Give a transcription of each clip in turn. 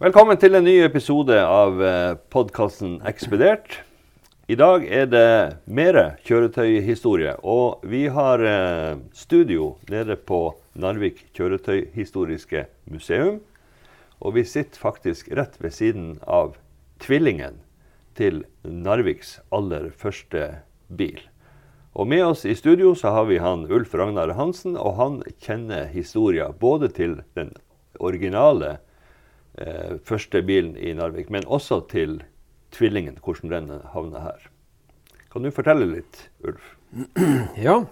Velkommen til en ny episode av podkasten Ekspedert. I dag er det mer kjøretøyhistorie, og vi har eh, studio nede på Narvik kjøretøyhistoriske museum. Og vi sitter faktisk rett ved siden av tvillingen til Narviks aller første bil. Og med oss i studio så har vi han Ulf Ragnar Hansen, og han kjenner historia både til den originale eh, første bilen i Narvik, men også til tvillingen, hvordan den havna her. Kan du fortelle litt, Ulf? Ja,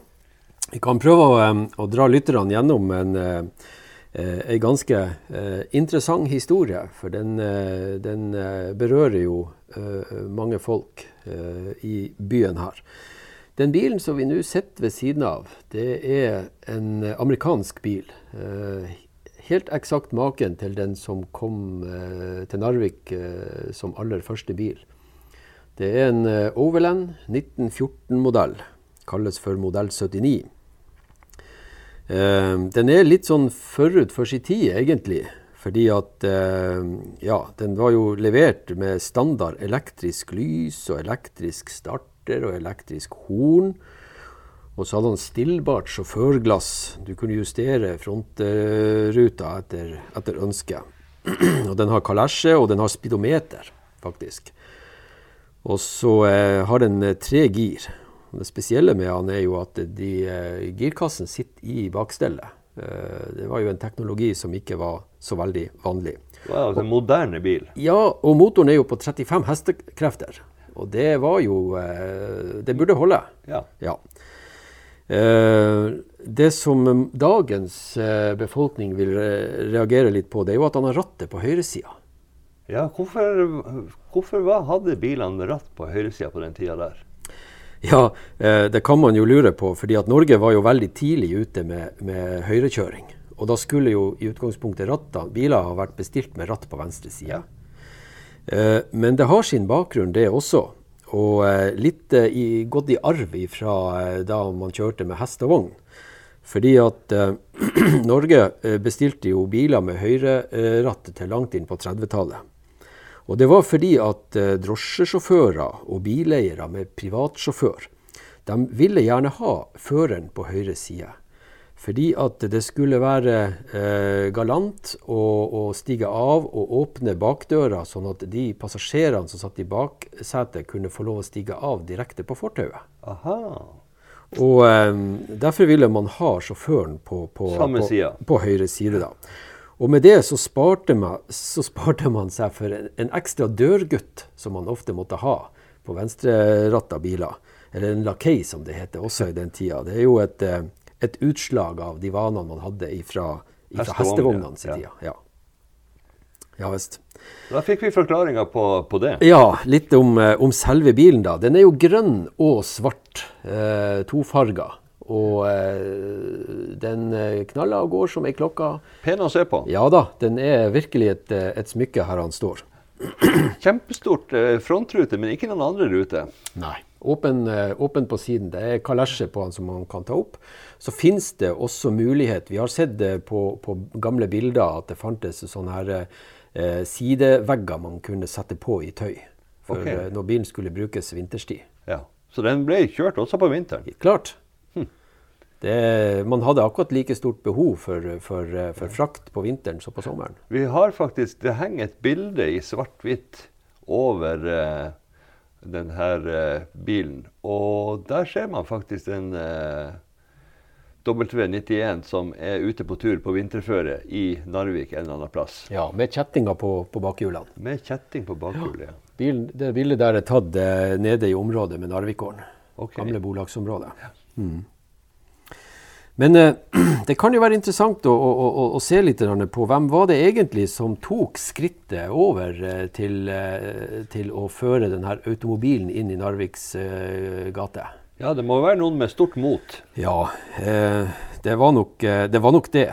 vi kan prøve å, å dra lytterne gjennom en, eh, en ganske eh, interessant historie. For den, eh, den berører jo mange folk i byen her. Den bilen som vi nå sitter ved siden av, det er en amerikansk bil. Helt eksakt maken til den som kom til Narvik som aller første bil. Det er en Overland 1914-modell. Kalles for modell 79. Uh, den er litt sånn forut for sin tid, egentlig. Fordi at uh, ja, den var jo levert med standard elektrisk lys og elektrisk starter og elektrisk horn. Og så hadde han stillbart sjåførglass. Du kunne justere frontruta etter, etter ønske. og den har kalesje, og den har speedometer, faktisk. Og så eh, har den tre gir. Det spesielle med han er jo at de, eh, girkassen sitter i bakstellet. Uh, det var jo en teknologi som ikke var så veldig vanlig. Wow, er en moderne bil. Ja, og motoren er jo på 35 hestekrefter. Og det var jo uh, Det burde holde. Ja. ja. Det som dagens befolkning vil reagere litt på, det er jo at han har rattet på høyresida. Ja, hvorfor, hvorfor var, hadde bilene ratt på høyresida på den tida der? Ja, det kan man jo lure på. fordi at Norge var jo veldig tidlig ute med, med høyrekjøring. Og da skulle jo i utgangspunktet ratta, biler ha vært bestilt med ratt på venstre side. Ja. Men det har sin bakgrunn, det også. Og litt i, gått i arv fra da man kjørte med hest og vogn. Fordi at Norge bestilte jo biler med høyreratt til langt inn på 30-tallet. Og det var fordi at eh, drosjesjåfører og bileiere med privatsjåfør de ville gjerne ha føreren på høyre side. Fordi at det skulle være eh, galant å, å, stige av og åpne bakdøra, sånn at de passasjerene som satt i baksetet, kunne få lov å stige av direkte på fortauet. Og eh, Derfor ville man ha sjåføren på, på, på, på høyre side. da. Og med det så sparte, man, så sparte man seg for en, en, ekstra dørgutt, som man ofte måtte ha på venstreratta biler. Eller en lakei, som det heter også i den tida. Det er jo et, eh, et utslag av de vanene man hadde fra hestevognene sin tida. Ja. ja visst. Da fikk vi forklaringa på, på, det. Ja, litt om, eh, om, selve bilen. da. Den er jo grønn og svart. Eh, tofarga. Og eh, den eh, knaller og går som ei klokke. Pen å se på. Ja da, den er virkelig et, eh, et smykke her han står. Kjempestort frontrute, men ikke noen andre rute. Nei. Åpen, eh, åpen, på siden. Det er kalesje på den som man kan ta opp. Så finnes det også mulighet Vi har sett på, på gamle bilder at det fantes sånne her, eh, sidevegger man kunne sette på i tøy. For okay. når bilen skulle brukes vinterstid. Ja, Så den ble kjørt også på vinteren? Klart. Det, man hadde akkurat like stort behov for, for, for, frakt på vinteren som på sommeren. Vi har faktisk, Det henger et bilde i svart-hvitt over uh, denne uh, bilen. Og der ser man faktisk en uh, W91 som er ute på tur på vinterføre i Narvik en eller annen plass. Ja, Med kjettinger på, på bakhjulene. Med kjetting på bakhjulet, ja. Bilen, det bildet der er tatt nede i området med Narvikgården. Okay. Gamle bolagsområdet. Mm. Men eh, det kan jo være interessant å, å, å, å se litt på hvem var det egentlig som tok skrittet over eh, til, eh, til å føre denne automobilen inn i Narviks gate. Ja, det må være noen med stort mot? Ja. Eh, det var nok det. Var nok det.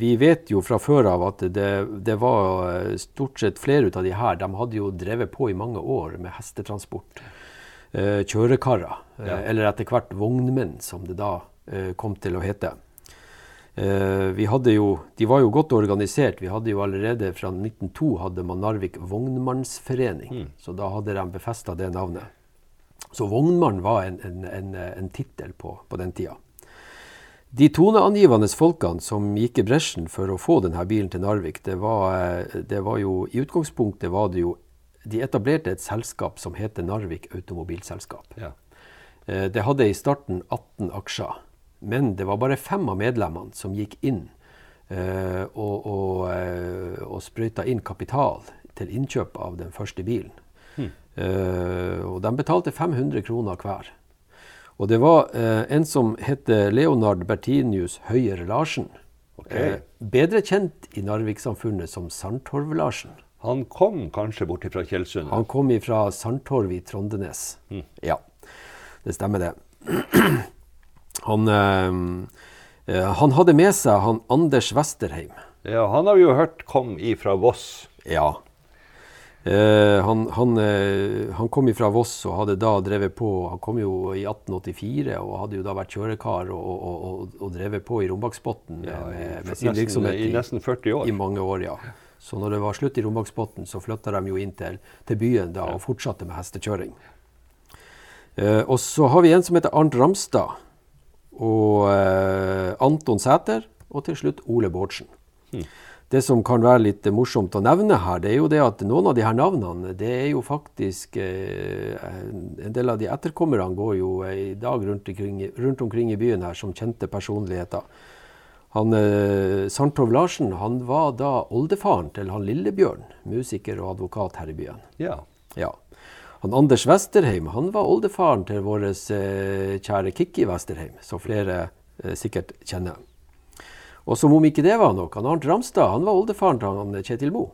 Vi vet jo fra før av at det, det, var stort sett flere av de her. De hadde jo drevet på i mange år med hestetransport. Kjørekarer. Ja. Eller etter hvert vognmenn, som det da kom til å hete. vi hadde jo, De var jo godt organisert. Vi hadde jo allerede fra 1902 hadde man Narvik vognmannsforening. Mm. Så da hadde de befesta det navnet. Så vognmann var en, en, en, en tittel på, på, den tida. De toneangivende folkene som gikk i bresjen for å få denne bilen til Narvik, det var, det var jo I utgangspunktet var det jo De etablerte et selskap som heter Narvik Automobilselskap. Ja. Eh, det hadde i starten 18 aksjer, men det var bare fem av medlemmene som gikk inn uh, og, og, uh, og sprøyta inn kapital til innkjøp av den første bilen. Uh, og de betalte 500 kroner hver. Og det var en som het Leonard Bertinius Høyer Larsen. Okay. Bedre kjent i Narvik-samfunnet som Sandtorv-Larsen. Han kom kanskje bort fra Tjeldsundet? Han kom fra Sandtorv i Trondenes. Hmm. Ja, det stemmer det. han, han, hadde med seg han Anders Westerheim. Ja, Han har vi jo hørt kom ifra Voss. Ja, Uh, han, han, uh, han, kom ifra Voss og hadde da drevet på Han kom jo i 1884 og hadde jo da vært kjørekar og, og, og, og drevet på i Rombaksbotn ja, med, med, sin virksomhet i, i, nesten 40 år. I mange år, ja. Så når det var slutt i Rombaksbotn, så flytta de jo inn til, til byen da og fortsatte med hestekjøring. Uh, og så har vi en som heter Arnt Ramstad og Anton Sæter og til slutt Ole Bårdsen. Hmm. Det som kan være litt morsomt å nevne her, det er jo det at noen av de her navnene, det er jo faktisk eh, En del av de etterkommerne går jo i dag rundt omkring, rundt omkring i byen her som kjente personligheter. Han, eh, Sandtov Larsen han var da oldefaren til han Lillebjørn, musiker og advokat her i byen. Ja. ja. Han Anders Westerheim han var oldefaren til vår eh, kjære Kikki Westerheim, som flere eh, sikkert kjenner. Og som om ikke det var nok, han Arnt Ramstad han var oldefaren til han Kjetil Moe.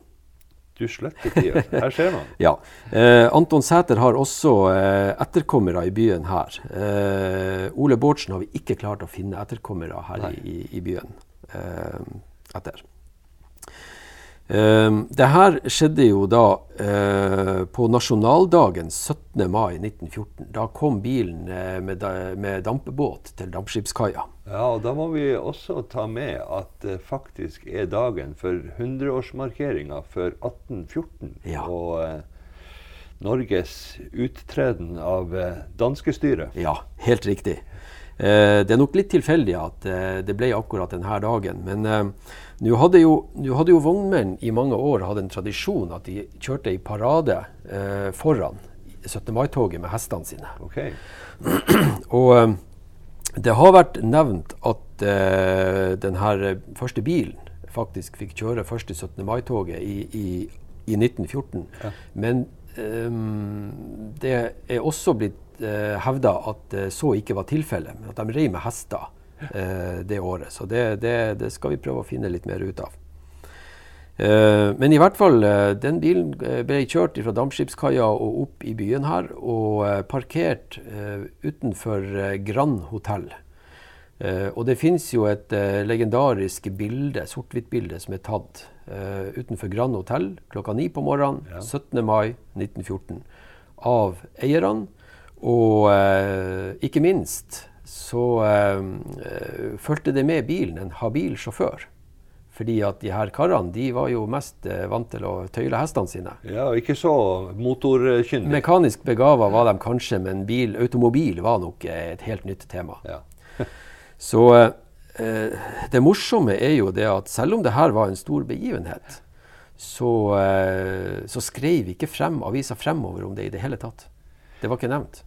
Du sletter ikke, Her ser man. ja. Eh, Anton Sæter har også eh, etterkommere i byen her. Eh, Ole Bårdsen har vi ikke klart å finne etterkommere her i, i, byen eh, etter. Uh, det her skjedde jo da uh, på nasjonaldagen 17. mai 1914. Da kom bilen uh, med, med, dampebåt til dampskipskaia. Ja, og da må vi også ta med at det faktisk er dagen for 100-årsmarkeringa for 1814. Ja. Og Norges uttreden av danskestyret. Ja, helt riktig. Det er nok litt tilfeldig at det ble akkurat denne dagen. men nå hadde, hadde jo vognmenn i mange år hatt en tradisjon at de kjørte i parade eh, foran 17. mai-toget med hestene sine. Okay. Og eh, det har vært nevnt at eh, denne første bilen faktisk fikk kjøre første 17. mai-toget i, i, i, 1914. Ja. Men um, det er også blitt uh, hevda at uh, så ikke var tilfellet. At de rei med hester eh, det året. Så det, det, det, skal vi prøve å finne litt mer ut av. Eh, men i hvert fall, eh, den bilen eh, ble kjørt fra dampskipskaia og opp i byen her, og eh, parkert eh, utenfor Grand hotell. og det fins jo et legendarisk bilde, sort-hvitt-bilde som er tatt utenfor Grand hotell klokka ni på morgenen ja. 17. mai 1914 av eierne. Og ikke minst så eh, fulgte det med bilen en habil sjåfør. Fordi at de her karene de var jo mest uh, vant til å tøyle hestene sine. Ja, og Ikke så motorkyndig. Mekanisk begava var de kanskje, men bil, automobil var nok et helt nytt tema. Ja. så eh, det morsomme er jo det at selv om det her var en stor begivenhet, så, så skrev ikke frem, avisa fremover om det i det hele tatt. Det var ikke nevnt.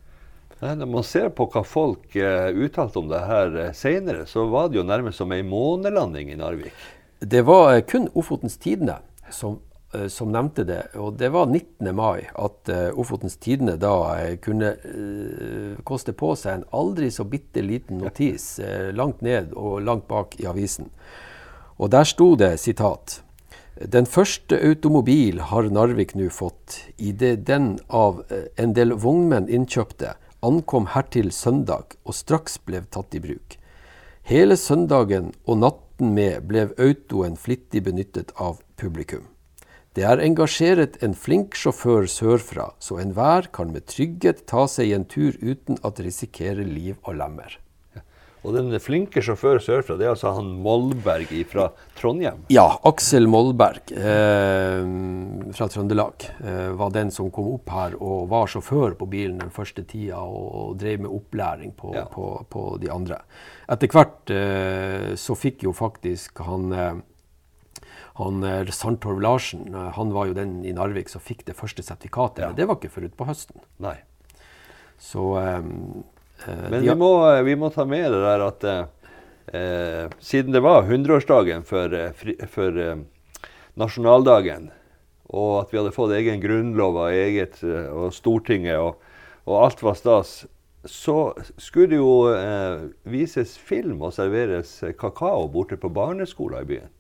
Når man ser på hva folk uh, uttalte om det her uh, seinere, så var det jo nærmest som ei månelanding i Narvik. Det var uh, kun Ofotens Tidende som, som, nevnte det. Og det var 19. mai at Ofotens Tidende da kunne koste på seg en aldri så bitte liten notis langt ned og langt bak i avisen. Og der sto det sitat. Den første automobil har Narvik nå fått, idet den av en del vognmenn innkjøpte, ankom hertil søndag og straks ble tatt i bruk. Hele søndagen og natten med ble autoen flittig benyttet av publikum. Det er engasjeret en flink sjåfør sørfra, så enhver kan med trygghet ta seg en tur uten at risikere liv og lemmer. Og den flinke sjåføren sørfra, det er altså han Molberg fra Trondheim? Ja, Aksel Molberg eh, fra Trøndelag eh, var den som kom opp her og var sjåfør på bilen den første tida og, og drev med opplæring på, ja. på, på, de andre. Etter hvert eh, så fikk jo faktisk han eh, han eh, Sandtorv Larsen eh, han var jo den i Narvik som fikk det første sertifikatet. Ja. Men det var ikke forut på høsten. Nei. Så um, Men vi må, vi må, ta med det der at eh, siden det var 100-årsdagen for, for eh, nasjonaldagen, og at vi hadde fått egen grunnlov og eget og Stortinget, og, og alt var stas, så skulle det jo eh, vises film og serveres kakao borte på barneskolen i byen.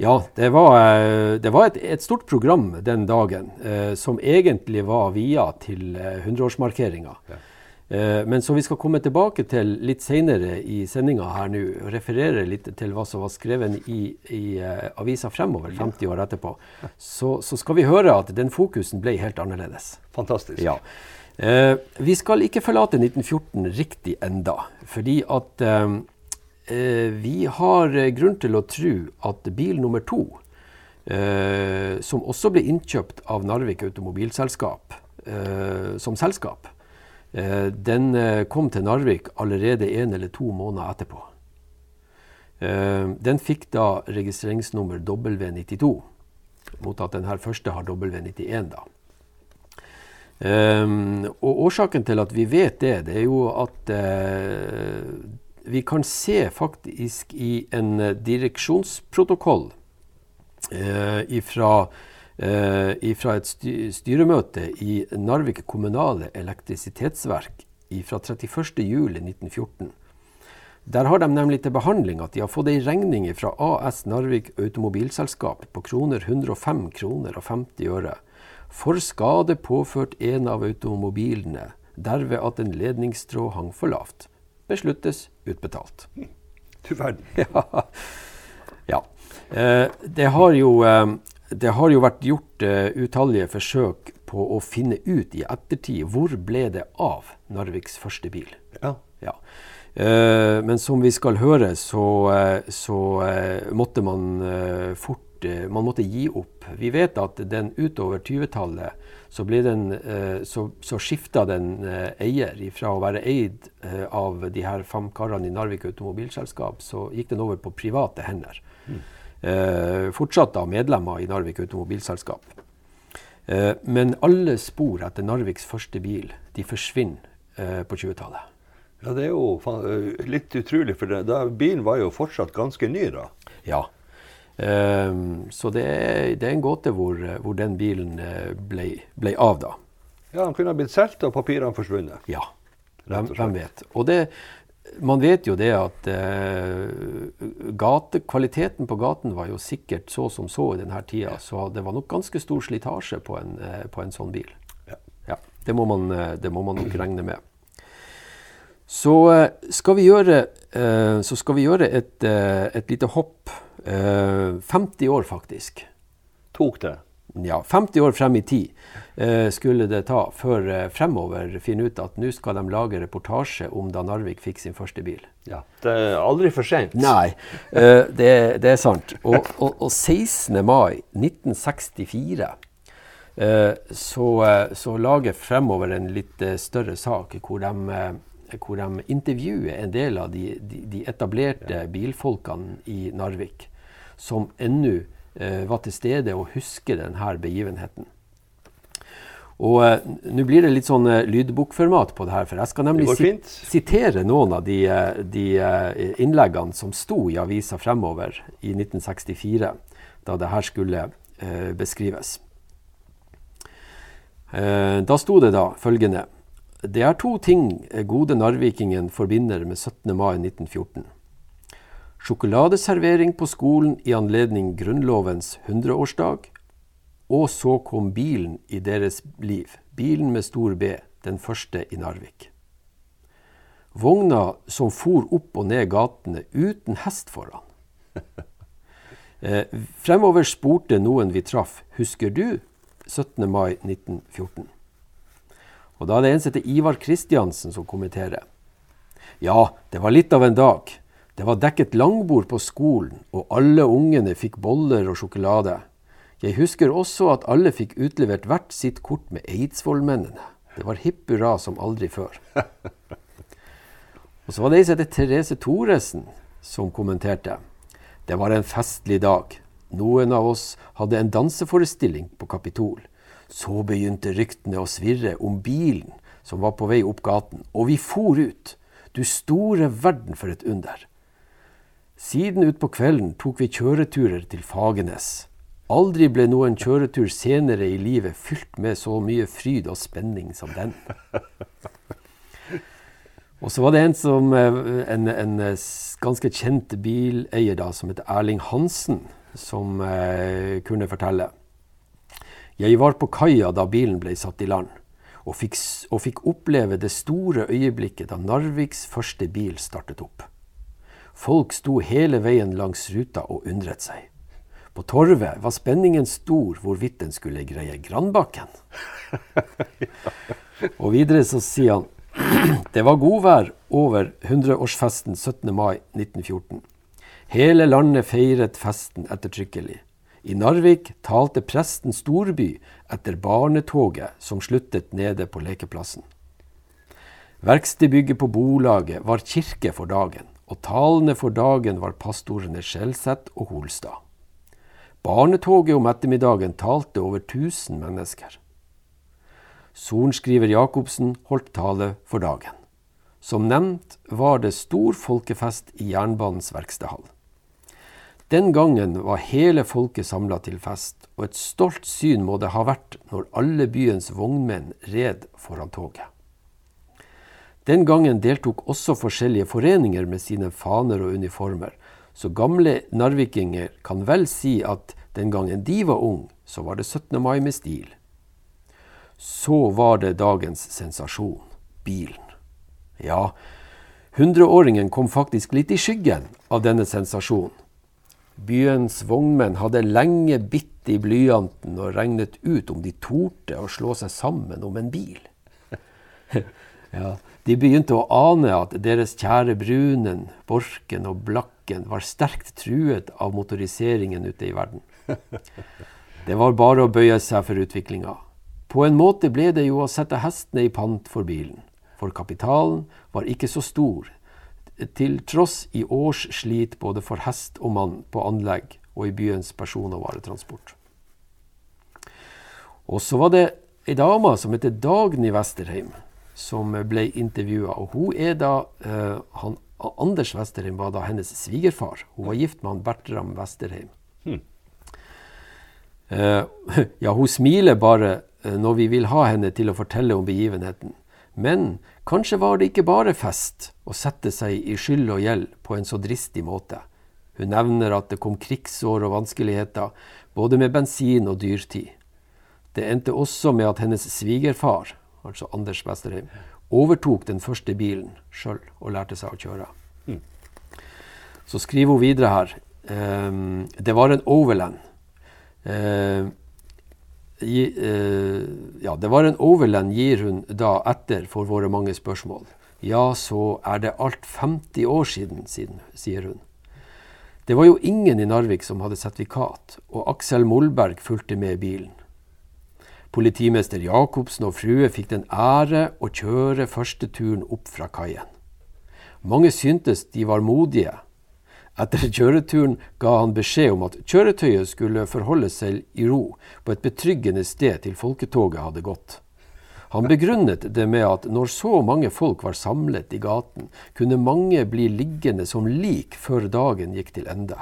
Ja, det var, eh, det var et, et, stort program den dagen eh, som egentlig var via til eh, 100-årsmarkeringa. Ja. Eh, men som vi skal komme tilbake til litt seinere i sendinga her nå, og referere litt til hva som var skrevet i, i uh, avisa fremover 50 år etterpå, så, så, skal vi høre at den fokusen ble helt annerledes. Fantastisk. Ja. Eh, vi skal ikke forlate 1914 riktig enda, fordi at Eh, vi har eh, grunn til å tro at bil nummer to, eh, som også ble innkjøpt av Narvik Automobilselskap som selskap, den kom til Narvik allerede en eller to måneder etterpå. Den fikk da registreringsnummer W92, mot at den her første har W91. da. og Årsaken til at vi vet det, det er jo at vi kan se faktisk i en eh, direksjonsprotokoll fra eh, fra et styremøte i Narvik kommunale elektrisitetsverk fra 31.07.1914. Der har de nemlig til behandling at de har fått ei regning fra AS Narvik Automobilselskap på kroner 105 kroner og 50 øre for skade påført en av automobilene, derved at en ledningstråd hang for lavt besluttes utbetalt. Du verden. ja. ja. Eh, det, har jo, eh, det har jo vært gjort uh, utallige forsøk på å finne ut i ettertid hvor ble det av Narviks første bil. Ja. ja. Uh, men som vi skal høre, så, uh, så måtte man fort Man måtte gi opp. Vi vet at den utover 20-tallet så, den, så, så skifta den eier. Fra å være eid av de her fem karene i Narvik automobilselskap, så gikk den over på private hender. Mm. Fortsatt da medlemmer i Narvik automobilselskap. men alle spor etter Narviks første bil de forsvinner på 20-tallet. Ja, Det er jo litt utrolig, for det, da, bilen var jo fortsatt ganske ny da. Ja, Um, så det er, det er, en gåte hvor, hvor den bilen eh, ble, ble, av, da. Ja, Den kunne ha blitt solgt og papirene forsvunnet. Ja, hvem, hvem, vet. Og det, man vet jo det at uh, gate, kvaliteten på gaten var jo sikkert så som så i denne tida, så det var nok ganske stor slitasje på en, uh, på en sånn bil. Ja. ja det, må man, uh, det må man nok regne med. Så skal vi gjøre, så skal vi gjøre et, et lite hopp 50 eh, år, faktisk. Tok det? Ja, 50 år frem i tid eh, skulle det ta før eh, fremover finne ut at nå skal de lage reportasje om da Narvik fikk sin første bil. Ja, Det er aldri for sent. Nei, eh, det, det, er sant. Og, og, og 16. mai 1964 eh, så, eh, så, lager Fremover en litt større sak hvor de hvor de intervjuer en del av de, de, de etablerte bilfolkene i Narvik som ennå eh, var til stede og husker denne begivenheten. Og eh, Nå blir det litt sånn eh, lydbokformat på det her, for jeg skal nemlig si sitere noen av de, eh, de eh, innleggene som sto i avisa Fremover i 1964, da det her skulle eh, beskrives. da sto det da følgende Det er to ting gode narvikingen forbinder med 17. mai 1914. Sjokoladeservering på skolen i anledning Grunnlovens 100-årsdag. Og så kom bilen i deres liv. Bilen med stor B, den første i Narvik. Vogna som for opp og ned gatene uten hest foran. Eh, fremover spurte noen vi traff, husker du 17. mai 1914? Og da er det en som heter Ivar Kristiansen som kommenterer. Ja, det var litt av en dag. Det var dekket langbord på skolen, og alle ungene fikk boller og sjokolade. Jeg husker også at alle fikk utlevert hvert sitt kort med Eidsvollmennene. Det var hipp hurra som aldri før. Og så var det ei som heter Therese Thoresen, som kommenterte. Det var en festlig dag. Noen av oss hadde en danseforestilling på Kapitol. Så begynte ryktene å svirre om bilen som var på vei opp gaten, og vi for ut. Du store verden for et under. Siden utpå kvelden tok vi kjøreturer til Fagenes. Aldri ble noen kjøretur senere i livet fylt med så mye fryd og spenning som den. Og så var det en, som, eh, en, en eh, ganske kjent bileier da, som heter Erling Hansen, som eh, kunne fortelle. Jeg var på kaia da bilen ble satt i land, og fikk, og fikk oppleve det store øyeblikket da Narviks første bil startet opp. Folk sto hele veien langs ruta og undret seg. På torvet var spenningen stor hvorvidt den skulle greie Grandbakken. og videre så sier han det var godvær over 100-årsfesten 17. mai 1914. Hele landet feiret festen ettertrykkelig. I Narvik talte presten storby etter barnetoget som sluttet nede på lekeplassen. Verkstedbygget på Bolaget var kirke for dagen, og talene for dagen var pastorene Skjelseth og Holstad. Barnetoget om ettermiddagen talte over 1000 mennesker. Sorenskriver Jacobsen holdt tale for dagen. Som nevnt var det stor folkefest i jernbanens verkstedhall. Den gangen var hele folket samla til fest, og et stolt syn må det ha vært når alle byens vognmenn red foran toget. Den gangen deltok også forskjellige foreninger med sine faner og uniformer, så gamle narvikinger kan vel si at den gangen de var ung, så var det 17. mai med stil så var det dagens sensasjon bilen. Ja, hundreåringen kom faktisk litt i skyggen av denne sensasjonen. Byens vognmenn hadde lenge bitt i blyanten og regnet ut om de torde å slå seg sammen om en bil. ja, de begynte å ane at deres kjære Brunen, Borken og Blakken var sterkt truet av motoriseringen ute i verden. Det var bare å bøye seg for utviklinga. På en måte ble det jo å sette hestene i pant for bilen, for kapitalen var ikke så stor, til tross i års slit både for hest og mann på anlegg og i byens person- og varetransport. Og så var det ei dame som heter Dagny Westerheim, som ble intervjua. Og hun er da uh, han, Anders Westerheim var da hennes svigerfar. Hun var gift med han Bertram Westerheim. Hmm. Uh, ja, hun smiler bare Eh, når vi vil ha henne til å fortelle om begivenheten. Men kanskje var det ikke bare fest å sette seg i skyld og gjeld på en så dristig måte. Hun nevner at det kom krigsår og vanskeligheter, både med bensin og dyrtid. Det endte også med at hennes svigerfar, altså Anders Westerheim, overtok den første bilen sjøl og lærte seg å kjøre. Mm. Så skriver hun videre her. Um, det var en Overland. Uh, Eh, ja, det var en overland, gir hun da etter for våre mange spørsmål. Ja, så er det alt 50 år siden, siden, sier hun. Det var jo ingen i Narvik som hadde sertifikat, og Aksel Molberg fulgte med bilen. Politimester Jacobsen og frue fikk den ære å kjøre første turen opp fra kaien. Mange syntes de var modige, etter kjøreturen ga han beskjed om at kjøretøyet skulle forholde seg i ro på et betryggende sted til folketoget hadde gått. Han begrunnet det med at når så mange folk var samlet i gaten, kunne mange bli liggende som lik før dagen gikk til ende.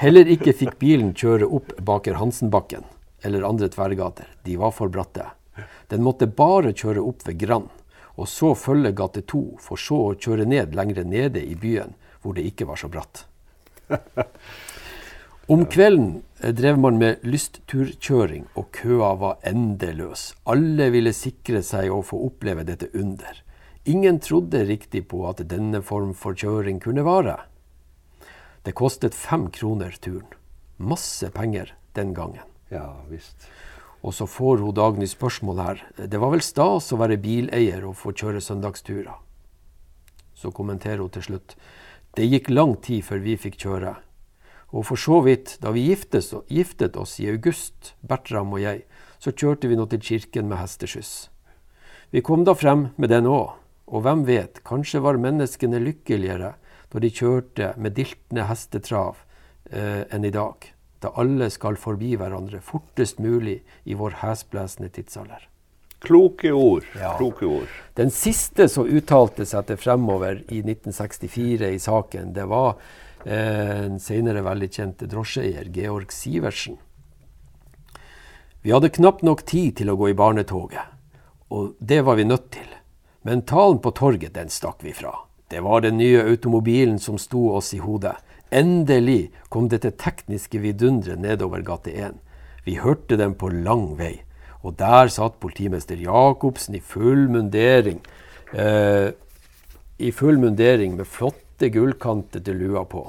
Heller ikke fikk bilen kjøre opp Baker Hansenbakken eller andre tverrgater. De var for bratte. Den måtte bare kjøre opp ved Grand og så følge gate 2, for så å kjøre ned lengre nede i byen, hvor det ikke var så bratt. Om kvelden eh, drev man med lystturkjøring, og køa var endeløs. Alle ville sikre seg å få oppleve dette under. Ingen trodde riktig på at denne form for kjøring kunne vare. Det kostet fem kroner turen. Masse penger den gangen. Ja visst. Og så får hun Dagny spørsmål her. Det var vel stas å være bileier og få kjøre søndagsturer? Så kommenterer hun til slutt. Det gikk lang tid før vi fikk kjøre. Og for så vidt, da vi giftes, giftet oss i august, Bertram og jeg, så kjørte vi nå til kirken med hesteskyss. Vi kom da frem med den òg, og hvem vet, kanskje var menneskene lykkeligere da de kjørte med diltende hestetrav eh, enn i dag, da alle skal forbi hverandre fortest mulig i vår hesblesende tidsalder. Kloke ord. Ja. Kloke ord. Den siste som uttalte seg til fremover i 1964 i saken, det var eh, en senere veldig kjente drosjeeier, Georg Sivertsen. Vi hadde knapt nok tid til å gå i barnetoget, og det var vi nødt til. Men talen på torget, den stakk vi fra. Det var den nye automobilen som sto oss i hodet. Endelig kom dette tekniske vidunderet nedover gate 1. Vi hørte dem på lang vei. Og der satt politimester Jacobsen i full mundering. Eh, I full mundering med flotte gullkantete lua på.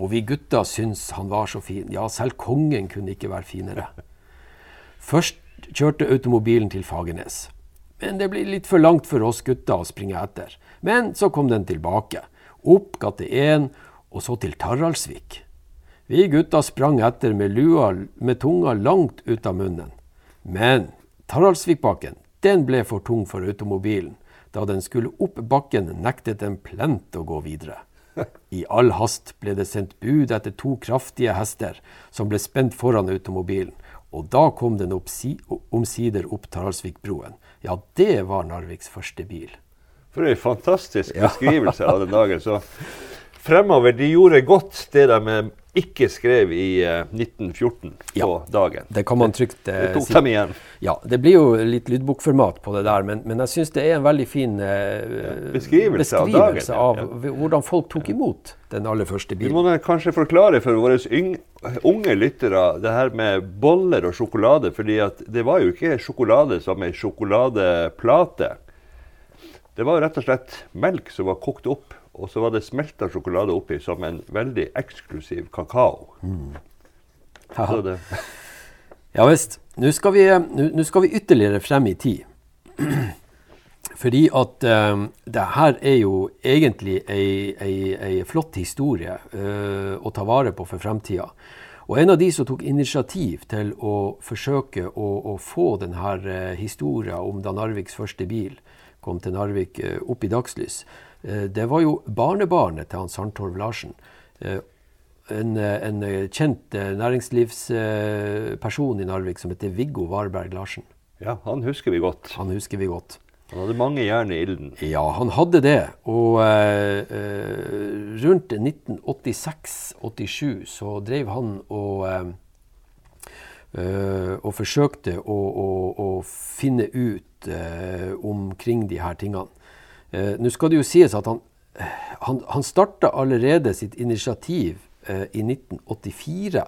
Og vi gutta syntes han var så fin. Ja, selv kongen kunne ikke være finere. Først kjørte automobilen til Fagernes. Men det blir litt for langt for oss gutta å springe etter. Men så kom den tilbake. Opp gate 1, og så til Taraldsvik. Vi gutta sprang etter med lua med tunga langt ut av munnen. Men Taraldsvikbakken, den ble for tung for automobilen. Da den skulle opp bakken, nektet den plent å gå videre. I all hast ble det sendt bud etter to kraftige hester som ble spent foran automobilen. Og da kom den omsider opp Taraldsvikbroen. Ja, det var Narviks første bil. For ei fantastisk beskrivelse av den dagen. Så fremover, de gjorde godt det de ikke skrev i uh, eh, 1914 ja, på dagen. Det kan man trygt uh, det tok si. dem igjen. Ja, det blir jo litt lydbokformat på det der, men, men jeg syns det er en veldig fin uh, beskrivelse, beskrivelse, av, dagen, av hvordan folk tok imot den aller første bilen. Vi må kanskje forklare for våre unge lyttere det her med boller og sjokolade, fordi det var jo ikke sjokolade som ei sjokoladeplate. Det var jo rett og slett melk som var kokt opp, og så var det smelta sjokolade oppi som en veldig eksklusiv kakao. Mm. Ja. ja visst. Nå skal, skal, vi ytterligere frem i tid. Fordi at uh, det her er jo egentlig ei, ei, ei flott historie uh, å ta vare på for fremtida. Og en av de som tok initiativ til å forsøke å, å få denne uh, historien om da Narviks første bil kom til Narvik eh, opp i dagslys, eh, det var jo barnebarnet til han Sandtorv Larsen. Eh, en, en kjent næringslivsperson i Narvik som heter Viggo Varberg Larsen. Ja, han husker vi godt. Han husker vi godt. Han hadde mange jern i ilden. Ja, han hadde det. Og eh, rundt 1986-87 så drev han og eh, og forsøkte å, å, å finne ut eh, omkring de her tingene. Uh, Nå skal det jo sies at han, han, han starta allerede sitt initiativ i 1984.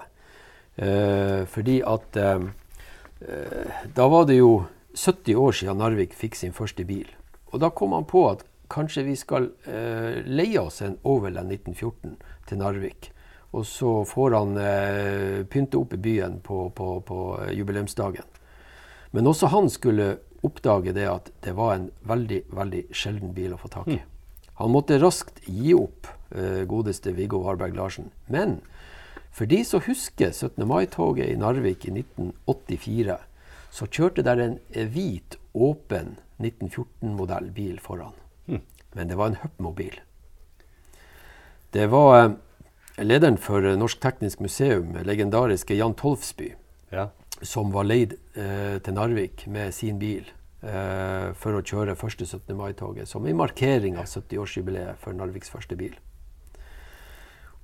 fordi at da var det jo 70 år siden Narvik fikk sin første bil. Og da kom han på at kanskje vi skal leie oss en Overland 1914 til Narvik. Og så får han eh, pynte opp i byen på, på, på, jubileumsdagen. Men også han skulle oppdage det at det var en veldig, veldig sjelden bil å få tak i. Mm. Han måtte raskt gi opp eh, godeste Viggo Harberg Larsen. Men for de som husker 17. mai-toget i Narvik i 1984, så kjørte der en hvit, åpen 1914-modell bil foran. Mm. Men det var en Hup-mobil. Det var eh, lederen for Norsk Teknisk Museum, legendariske Jan Tolfsby, ja. Som var leid eh, til Narvik med sin bil eh, for å kjøre første 17. mai-toget, som en markering av 70-årsjubileet for Narviks første bil.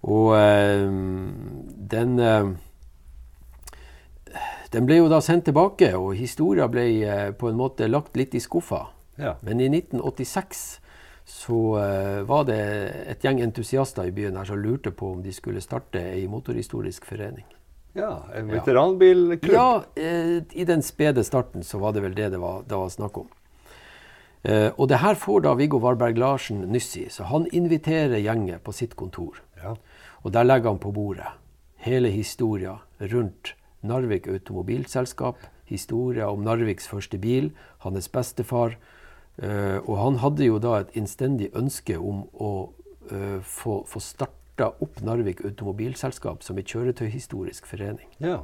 Og eh, den eh, den ble jo da sendt tilbake, og historia ble eh, på en måte lagt litt i skuffa. Ja. Men i 1986 så uh, var det et gjeng entusiaster i byen her som lurte på om de skulle starte ei motorhistorisk forening. Ja, En veteranbilklubb? Ja, uh, i den spede starten så var det vel det det var, det var snakk om. Eh, og det her får da Viggo Varberg Larsen nyss i, så han inviterer gjengen på sitt kontor. Ja. Og der legger han på bordet hele historia rundt Narvik Automobilselskap, historia om Narviks første bil, hans bestefar. Eh, og han hadde jo da et innstendig ønske om å eh, få, få starta opp Narvik Automobilselskap som et kjøretøyhistorisk forening. ja.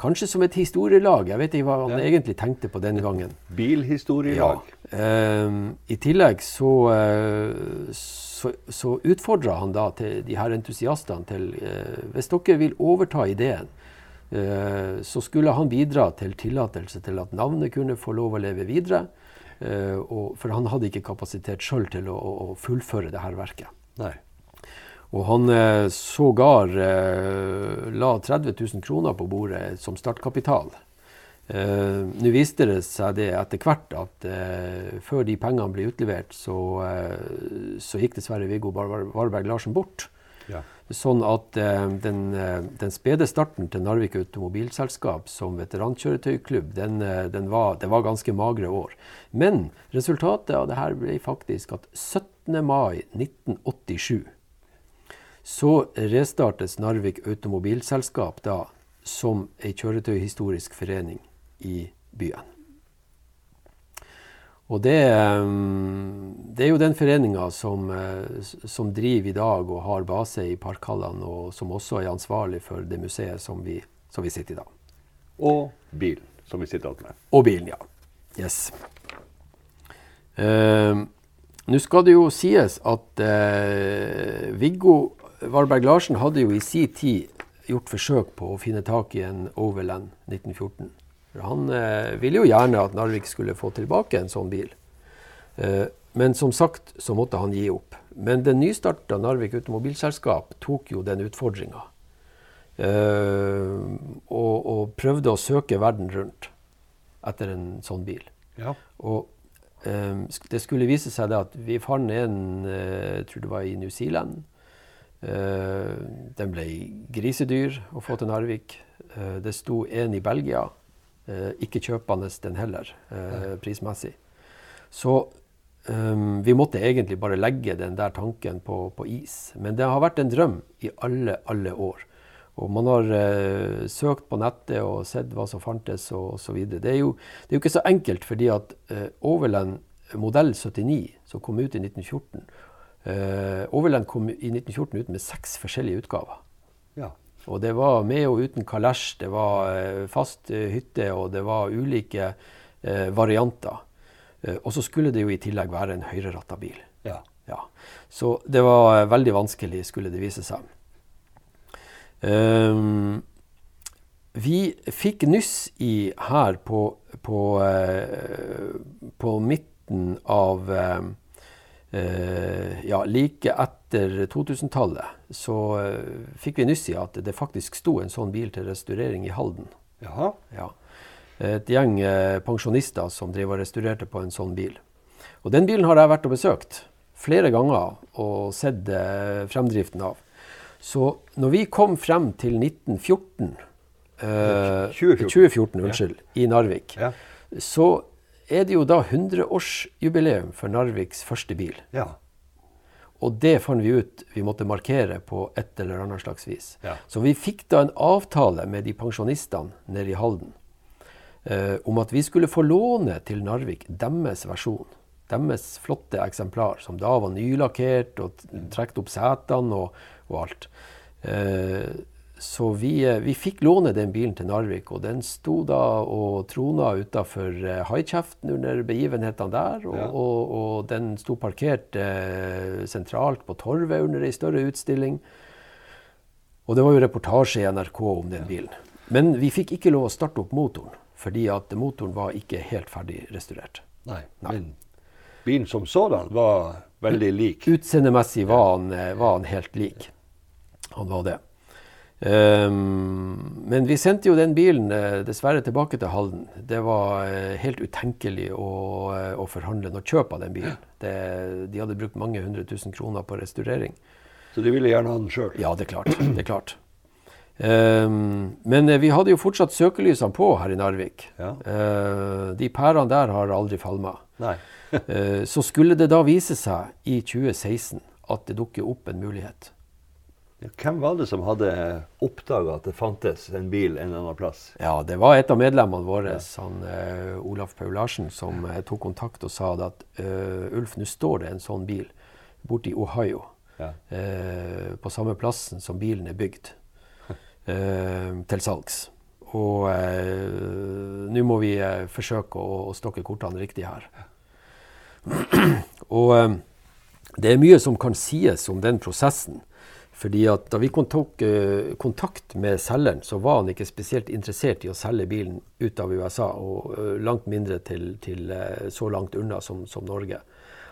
Kanskje som et historielag. Jeg vet ikke hva han Ja. egentlig tenkte på den gangen. Bilhistorielag. Ehm, I tillegg så, uh, så, så utfordra han da til de her entusiastene til uh, Hvis dere vil overta ideen, eh, så skulle han bidra til tillatelse til at navnet kunne få lov å leve videre. og, for han hadde ikke kapasitet sjøl til å, å fullføre det her verket. Nei. Og han eh, sågar eh, la 30 000 kroner på bordet som startkapital. Eh, Nå viste det seg det etter hvert at eh, før de pengene ble utlevert, så, eh, så gikk dessverre Viggo Varberg Larsen bort. Ja. Sånn at den, den spede starten til Narvik Automobilselskap som veterankjøretøyklubb, den, den var, det var ganske magre år. Men resultatet av det her ble faktisk at 17. mai 1987 så restartes Narvik Automobilselskap da som ei kjøretøyhistorisk forening i byen. Og det, eh, det er jo den foreninga som, eh, som driver i dag og har base i Parkhallene, og som også er ansvarlig for det museet som vi, som vi sitter i da. Og bilen, som vi sitter igjen med. Og bilen, ja. Yes. Uh, Nå skal det jo sies at uh, Viggo Varberg Larsen hadde jo i sin tid gjort forsøk på å finne tak i en Overland 1914. Han eh, ville jo gjerne at Narvik skulle få tilbake en sånn bil. Eh, men som sagt så måtte han gi opp. Men det nystarta Narvik Automobilselskap tok jo den utfordringa. Eh, og, og prøvde å søke verden rundt etter en sånn bil. Ja. Og eh, det skulle vise seg at vi fant en, eh, jeg tror det var i New Zealand. Eh, den ble grisedyr å få til Narvik. Eh, det sto en i Belgia. Eh, ikke kjøpende den heller, prismessig. Så Um, vi måtte egentlig bare legge den der tanken på, på is. Men det har vært en drøm i alle, alle år. Og man har uh, søkt på nettet og sett hva som fantes og osv. Det er jo, det er jo ikke så enkelt, fordi at uh, Overland modell 79, som kom ut i 1914 eh, Overland kom i 1914 ut med seks forskjellige utgaver. ja. Og det var med og uten kalesj, det var eh, fast eh, hytte, og det var ulike eh, varianter. Eh, og så skulle det jo i tillegg være en høyreratta bil. ja. Ja. Så det var eh, veldig vanskelig, skulle det vise seg. Um, vi fikk nyss i her på, på, eh, på midten av eh, eh, Ja, like etter 2000-tallet så eh, fikk vi nyss i at det faktisk sto en sånn bil til restaurering i Halden. Jaha. Ja. Et gjeng eh, pensjonister som drev og restaurerte på en sånn bil. Og den bilen har jeg vært og besøkt flere ganger og sett eh, fremdriften av. Så når vi kom frem til 1914 eh, 2014. 2014 unnskyld, i Narvik, Ja. så er det jo da 100-årsjubileum for Narviks første bil. Ja. Og det fant vi ut vi måtte markere på et eller annet slags vis. Ja. Så vi fikk da en avtale med de pensjonistene nede i Halden eh, om at vi skulle få låne til Narvik deres versjon. Deres flotte eksemplar, som da var nylakkert og trukket opp setene og, og alt. Eh, så vi, eh, vi fikk låne den bilen til Narvik, og den sto da og trona utafor eh, Haikjeften under begivenhetene der. Og, Ja. og, og den sto parkert eh, sentralt på Torvet under ei større utstilling. Og det var jo reportasje i NRK om den bilen. Men vi fikk ikke lov å starte opp motoren, fordi at motoren var ikke helt ferdig restaurert. Nei. Men bilen som sådan var veldig lik. Utseendemessig var eh, var han helt lik. Han var det. Ehm, men vi sendte jo den bilen eh, dessverre tilbake til Halden. Det var eh, helt utenkelig å, eh, å forhandle noe kjøp av den bilen. Det, de hadde brukt mange hundre tusen kroner på restaurering. Så de ville gjerne ha den sjøl. Ja, det er klart. Det er klart. Um, men vi hadde jo fortsatt søkelysene på her i Narvik. Ja. Uh, de pærene der har aldri falma. Uh, så skulle det da vise seg i 2016 at det dukker opp en mulighet. Hvem var det som hadde oppdaga at det fantes en bil en eller annen plass? Ja, Det var et av medlemmene våre, han, uh, Olaf Paul Larsen, som tok kontakt og sa at Ulf, nå står det en sånn bil borte i Ohio. Ja. på samme plassen som bilen er bygd eh, til salgs. Og eh, nå må vi eh, forsøke å, å, stokke kortene riktig her. og eh, det er mye som kan sies om den prosessen. Fordi at Da vi tok uh, kontakt med selgeren, så var han ikke spesielt interessert i å selge bilen ut av USA, og uh, langt mindre til, til uh, så langt unna som, som, Norge.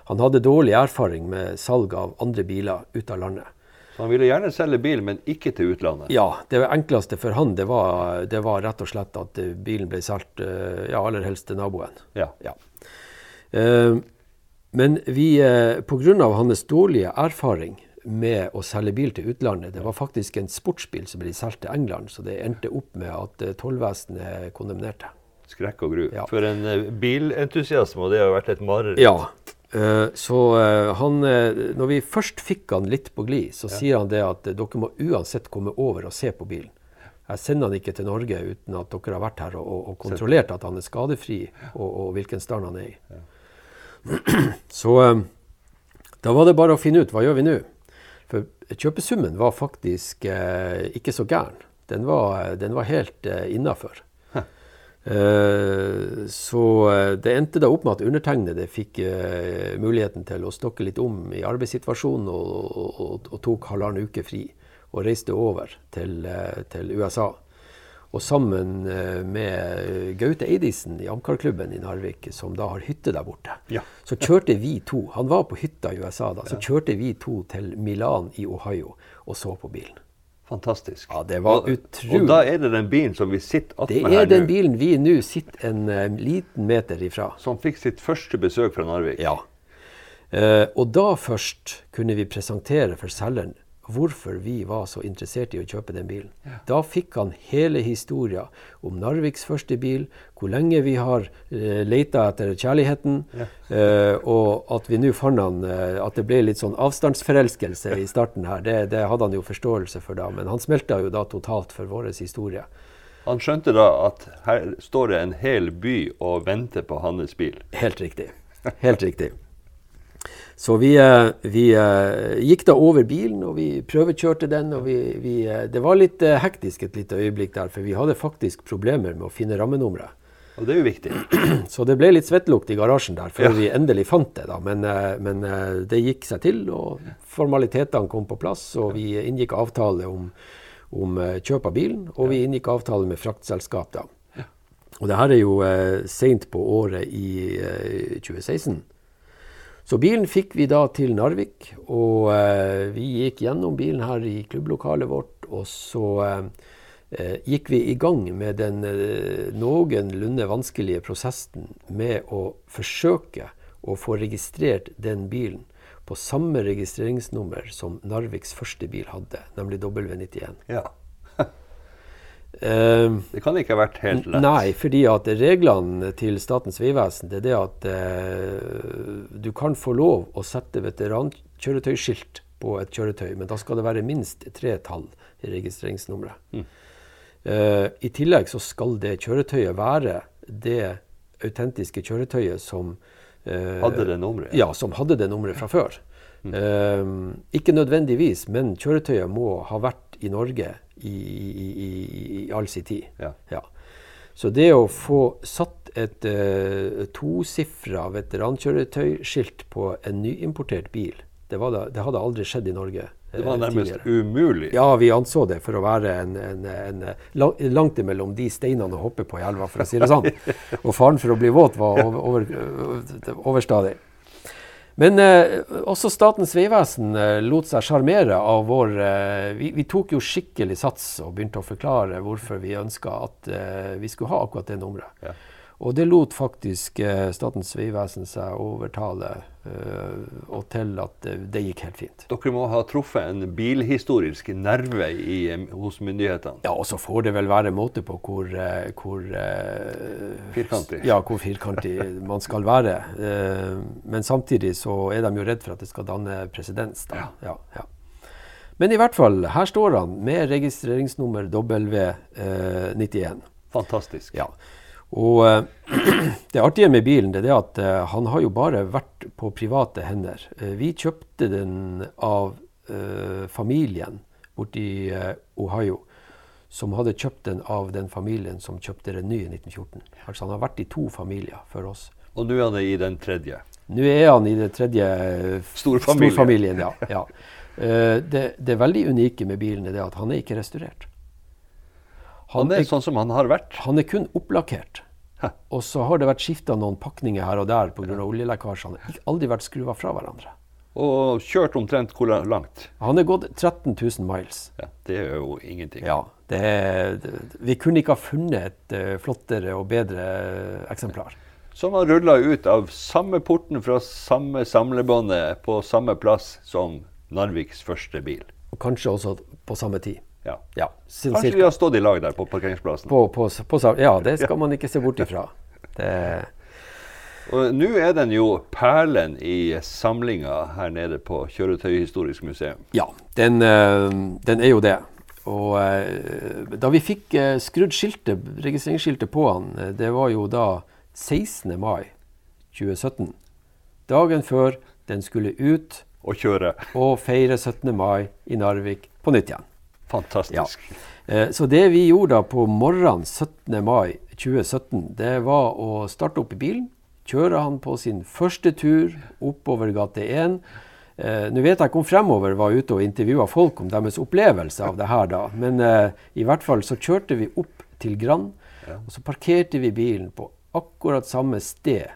Han hadde dårlig erfaring med salg av andre biler ut av landet. Så han ville gjerne selge bil, men ikke til utlandet? Ja. Det enkleste for han det var, det var rett og slett at eh, bilen ble solgt eh, ja, aller helst til naboen. Ja. ja. Uh, men vi, uh, pga. hans dårlige erfaring med å selge bil til utlandet, det var faktisk en sportsbil som ble solgt til England, så det endte opp med at uh, tollvesenet kondemnerte. Skrekk og gru. Ja. For en bilentusiasme, og det har vært et mareritt. Ja. Eh, så han, når vi først fikk han litt på glid, så ja. sier han det at dere må uansett komme over og se på bilen. Jeg sender han ikke til Norge uten at dere har vært her og, og kontrollert at han er skadefri og, og hvilken stand han er i. Ja. Så da var det bare å finne ut hva gjør vi nå. For kjøpesummen var faktisk ikke så gæren. Den var, den var helt eh, innafor. Eh, så eh, det endte da opp med at undertegnede fikk eh, muligheten til å stokke litt om i arbeidssituasjonen og, og, og tok halvannen uke fri og reiste over til, til USA. Og sammen med Gaute Eidisen i Amcar-klubben i Narvik, som da har hytte der borte, ja. så kjørte vi to Han var på hytta i USA da. Så kjørte vi to til Milan i Ohio og så på bilen. Fantastisk. Ja, det var utrolig. Og da er det den bilen som vi sitter attmed her nå? Det er den bilen vi nå sitter en uh, liten meter ifra. Som fikk sitt første besøk fra Narvik? Ja. Uh, og da først kunne vi presentere for selgeren hvorfor vi var så interessert i å kjøpe den bilen. Ja. Da fikk han hele historia om Narviks første bil, hvor lenge vi har uh, leita etter kjærligheten, ja. uh, og at vi nå fant han uh, At det ble litt sånn avstandsforelskelse i starten her, det, det, hadde han jo forståelse for da. Men han smelta jo da totalt for vår historie. Han skjønte da at her står det en hel by og venter på hans bil? Helt riktig. Helt riktig. Så vi, eh, vi, eh, gikk da over bilen, og vi prøvekjørte den. og vi, vi, eh, Det var litt hektisk et lite øyeblikk der, for vi hadde faktisk problemer med å finne rammenummeret. Og det er jo viktig. Så det ble litt svettlukt i garasjen der før ja. vi endelig fant det. da. Men, men, det gikk seg til, og formalitetene kom på plass. Og vi inngikk avtale om, om kjøp av bilen, og vi inngikk avtale med fraktselskap. da. Og det her er jo eh, seint på året i eh, 2016. Så bilen fikk vi da til Narvik, og eh, vi gikk gjennom bilen her i klubblokalet vårt. Og så eh, eh, gikk vi i gang med den eh, noenlunde vanskelige prosessen med å forsøke å få registrert den bilen på samme registreringsnummer som Narviks første bil hadde, nemlig W91. Ja. Uh, det kan ikke ha vært helt lett? Nei, fordi at reglene til Statens vegvesen er det at uh, du kan få lov å sette veterankjøretøyskilt på et kjøretøy, men da skal det være minst tre tall i registreringsnummeret. Mm. Uh, I tillegg så skal det kjøretøyet være det autentiske kjøretøyet som Hadde det nummeret? Ja, som hadde det nummeret fra før. Mm. ikke nødvendigvis, men kjøretøyet må ha vært i Norge i, i, i all sin tid. Ja. Ja. Så det å få satt et uh, tosifra veterankjøretøyskilt på en nyimportert bil, det, da, det, hadde aldri skjedd i Norge. Det var nærmest tidligere. umulig? Ja, vi anså det for å være en, en, en, langt imellom de steinene å hoppe på i elva, for å si det sånn. Og faren for å bli våt var over, over, overstadig. Men eh, også Statens vegvesen eh, lot seg sjarmere av vår eh, vi, vi, tok jo skikkelig sats og begynte å forklare hvorfor vi ønska at eh, vi skulle ha akkurat det nummeret. Ja. Og det lot faktisk eh, Statens vegvesen seg overtale og til at det, gikk helt fint. Dere må ha truffet en bilhistorisk nerve i, hos myndighetene? Ja, og så får det vel være måte på hvor, eh, hvor Firkantig? Ja, hvor firkantig man skal være. men samtidig så er de jo redd for at det skal danne presedens. Ja. Ja, ja. Men i hvert fall, her står han med registreringsnummer W91. Fantastisk. Ja. Og uh, det artige med bilen det er at uh, han har jo bare vært på private hender. Uh, vi kjøpte den av familien borti Ohio, som hadde kjøpt den av den familien som kjøpte den nye i 1914. Altså Han har vært i to familier for oss. Og nå er han i den tredje? Nå er han i den tredje storfamilien. storfamilien ja. ja. Det, det, veldig unike med bilen er at han er ikke restaurert. Han, han er, er, sånn som han har vært? Han er kun opplakkert. Og så har det vært skifta noen pakninger her og der pga. oljelekkasjene. Aldri vært skruva fra hverandre. Og kjørt omtrent hvor langt? Han er gått 13 000 miles. Ja, Det er jo ingenting. Ja, det det, Vi kunne ikke ha funnet et uh, flottere og bedre uh, eksemplar. Som har rulla ut av samme porten fra samme samlebåndet på samme plass som Narviks første bil. Og kanskje også på samme tid. Ja. ja Kanskje vi har stått i lag der på parkeringsplassen. På, på, på, ja, det skal man ikke se bort ifra. Det... Og Nå er den jo perlen i samlinga her nede på Kjøretøyhistorisk museum. Ja, den, uh, den er jo det. Og uh, da vi fikk uh, skrudd skiltet, registreringsskiltet på han, det var jo da 16. mai 2017. Dagen før den skulle ut og kjøre. Og feire 17. mai i Narvik på nytt igjen. Fantastisk. Ja. Eh, så det vi gjorde da på morgenen 17. mai 2017, det var å starte opp i bilen. Kjøre han på sin første tur oppover gate 1. Eh, Nå vet jeg ikke om Fremover var ute og intervjua folk om deres opplevelse av det her, da. Men eh, i hvert fall så kjørte vi opp til Grand, og så parkerte vi bilen på akkurat samme sted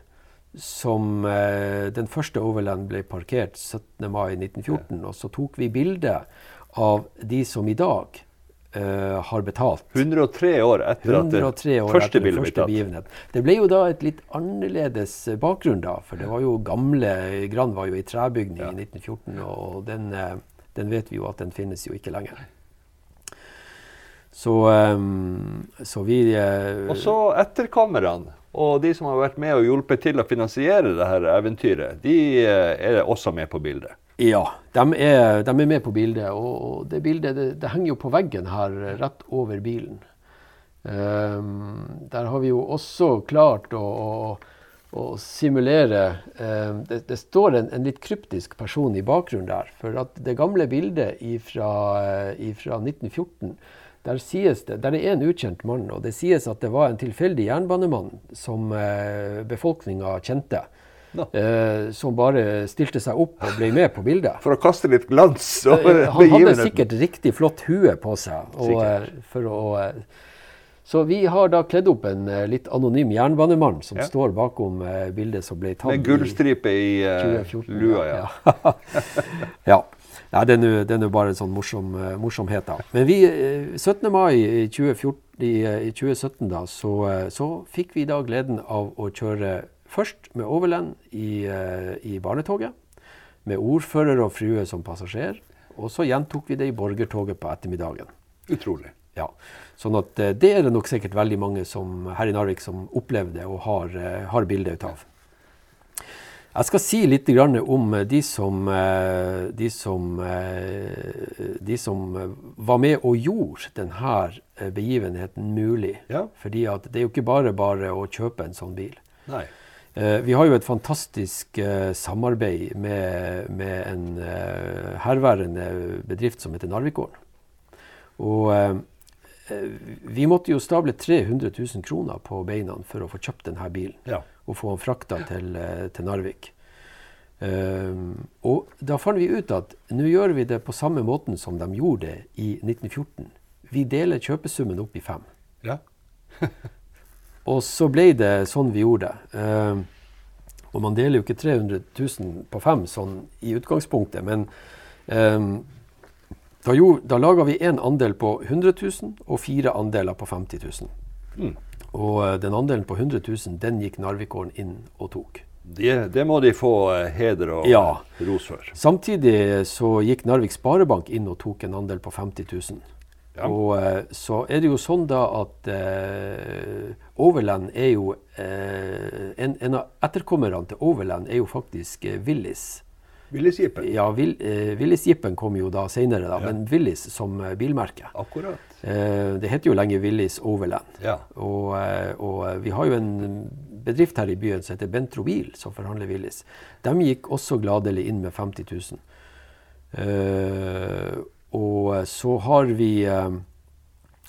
som eh, den første Overland ble parkert 17. mai 1914. Ja. Og så tok vi bilde av de som i dag uh, har betalt. 103 år etter 103 at det første bildet ble tatt. Det ble jo da et litt annerledes eh, bakgrunn, da. For det var jo gamle Gran var jo i trebygning ja. i 1914, og den, den, vet vi jo at den finnes jo ikke lenger. Så, um, så vi uh, Og så etterkommerne. Og de som har vært med og hjulpet til å finansiere dette eventyret, de er også med på bildet. Ja, de er, de er, med på bildet. Og det bildet det, det, henger jo på veggen her rett over bilen. Um, der har vi jo også klart å, å, å simulere um, det, det, står en, en, litt kryptisk person i bakgrunnen der. For at det gamle bildet fra 1914 der sies det, der er en ukjent mann, og det sies at det var en tilfeldig jernbanemann som eh, befolkninga kjente. No. Eh, som bare stilte seg opp og ble med på bildet. For å kaste litt glans over begivenheten? Han hadde sikkert riktig flott hue på seg. Og, eh, å, eh, så vi har da kledd opp en uh, litt anonym jernbanemann som ja. står bakom bildet som ble tatt Med gullstripe i, uh, lua, ja. ja. Nei, det er jo bare en sånn morsom, morsomhet, da. Men vi, 17. mai i, 2014, i, i 2017 da, så, så fikk vi da gleden av å kjøre Først med Overland i, uh, i barnetoget, med ordfører og frue som passasjer. Og så gjentok vi det i borgertoget på ettermiddagen. Utrolig. Ja, sånn at uh, Det er det nok sikkert veldig mange som, her i Narvik som opplevde og har, uh, har bilde ut av. Jeg skal si litt om de som, de som, de som var med og gjorde denne begivenheten mulig. Ja. Fordi det er jo ikke bare bare å kjøpe en sånn bil. Nei. Eh, vi har jo et fantastisk eh, samarbeid med, med en eh, herværende bedrift som heter Narvikgården. Og vi måtte jo stable 300 000 kroner på beina for å få kjøpt denne bilen. Ja. Og få den frakta til, til Narvik. Um, og da fant vi ut at nå gjør vi det på samme måten som de gjorde det i 1914. Vi deler kjøpesummen opp i fem. Ja. Og så ble det sånn vi gjorde det. Eh, og man deler jo ikke 300 000 på fem sånn i utgangspunktet, men eh, da, jo, da laga vi én andel på 100 000 og fire andeler på 50 000. Mm. Og eh, den andelen på 100 000, den gikk Narvikåren inn og tok. Det, det må de få eh, heder og Ja. ros for. Samtidig så gikk Narvik Sparebank inn og tok en andel på 50 000. Ja. Og eh, så er det jo sånn da at eh, Overland er jo eh, en, en av etterkommerne til Overland er jo faktisk eh, Willis. Villesjipen. Ja, Will, eh, Willis-jeepen kom jo da senere, da, Ja. men Willis som eh, bilmerke. Akkurat. Eh, det heter jo lenge Willis Overland. Ja. Og, og vi har jo en bedrift her i byen som heter Bentro Bil, som forhandler Willis. De gikk også gladelig inn med 50 000. Og eh, så har vi eh,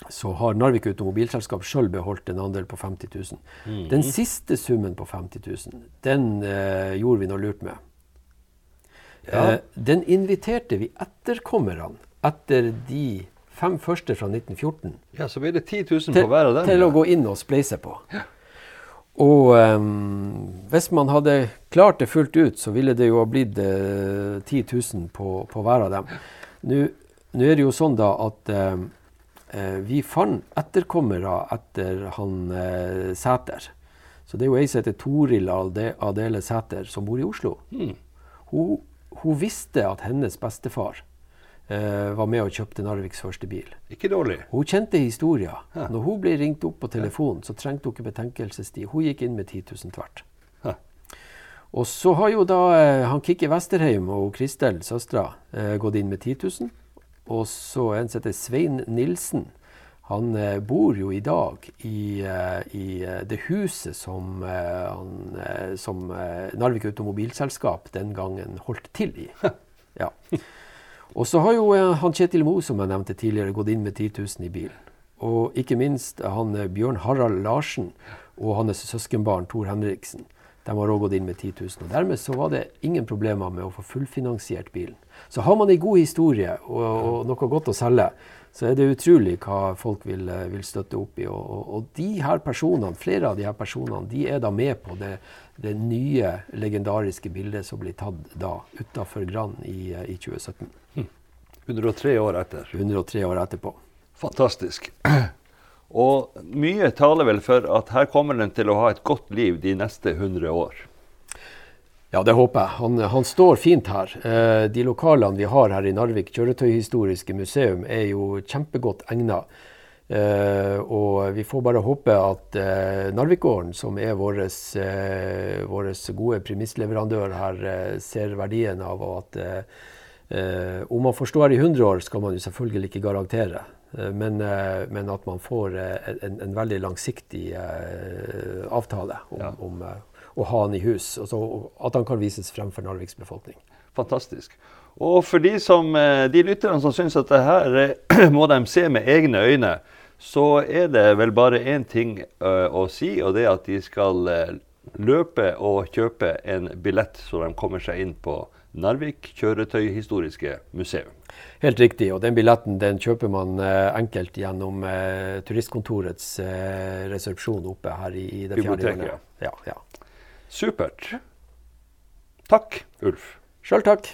så har Narvik Automobilselskap sjøl beholdt en andel på 50 000. Mm. Den siste summen på 50 000, den eh, gjorde vi noe lurt med. Ja. Eh, den inviterte vi etterkommerne etter de fem første fra 1914 ja, så blir det 10 000 til, på hver av dem. til ja. å gå inn og spleise på. Og um, hvis man hadde klart det fullt ut, så ville det jo ha blitt eh, 10 000 på, på hver av dem. Nå nå er det jo sånn da at ehm, eh, vi fant etterkommere etter han eh, Sæter. Så det er jo ei som heter Toril Ade- Adele Sæter, som bor i Oslo. Mm. Hun, hun visste at hennes bestefar eh, var med og kjøpte Narviks første bil. Ikke dårlig. Hun kjente historien. Når hun ble ringt opp på telefonen, så trengte hun ikke betenkelsestid. Hun gikk inn med 10 000 tvert. Og så har jo da eh, han Kikki Westerheim og Kristel, søstera, eh, gått inn med 10 000. Og så en som heter Svein Nilsen. Han eh, bor jo i dag i, eh, i eh, det huset som, han, som Narvik Automobilselskap den gangen holdt til i. Ja. Og så har jo han Kjetil Moe, som jeg nevnte tidligere, gått inn med 10 000 i bilen. Og ikke minst han Bjørn Harald Larsen og hans søskenbarn Tor Henriksen. De har òg gått inn med 10 000. Og dermed så var det ingen problemer med å få fullfinansiert bilen. Så har man ei god historie og, og noe godt å selge, så er det utrolig hva folk vil, eh, vil støtte opp i. Og, og, de her personene, flere av de her personene de er da med på det, det nye, legendariske bildet som blir tatt da utafor Grand i, eh, i 2017. 103 år etter. 103 år etterpå. Fantastisk. Og mye taler vel for at her kommer den til å ha et godt liv de neste 100 år. Ja, det håper jeg. Han, han står fint her. Eh, de lokalene vi har her i Narvik, Kjøretøyhistoriske museum, er jo kjempegodt egna. Eh, og vi får bare håpe at eh, Narvikgården, som er vår eh, gode premissleverandør her, eh, ser verdien av at Om man får stå her i 100 år, skal man jo selvfølgelig ikke garantere. Men, men at man får en, en veldig langsiktig avtale om, Ja. om å ha han i hus. Og så at han kan vises frem for Narviks befolkning. Fantastisk. Og for de, som, eh, de lytterne som syns at det her eh, må de se med egne øyne, så er det vel bare én ting eh, å si, og det er at de skal løpe og kjøpe en billett så de kommer seg inn på Narvik kjøretøyhistoriske museum. Helt riktig. Og den billetten den kjøper man enkelt gjennom eh, turistkontorets eh, resepsjon oppe her i, i det fjerde hjørnet. Ja, ja. Supert. Takk, Ulf. Sjøl takk.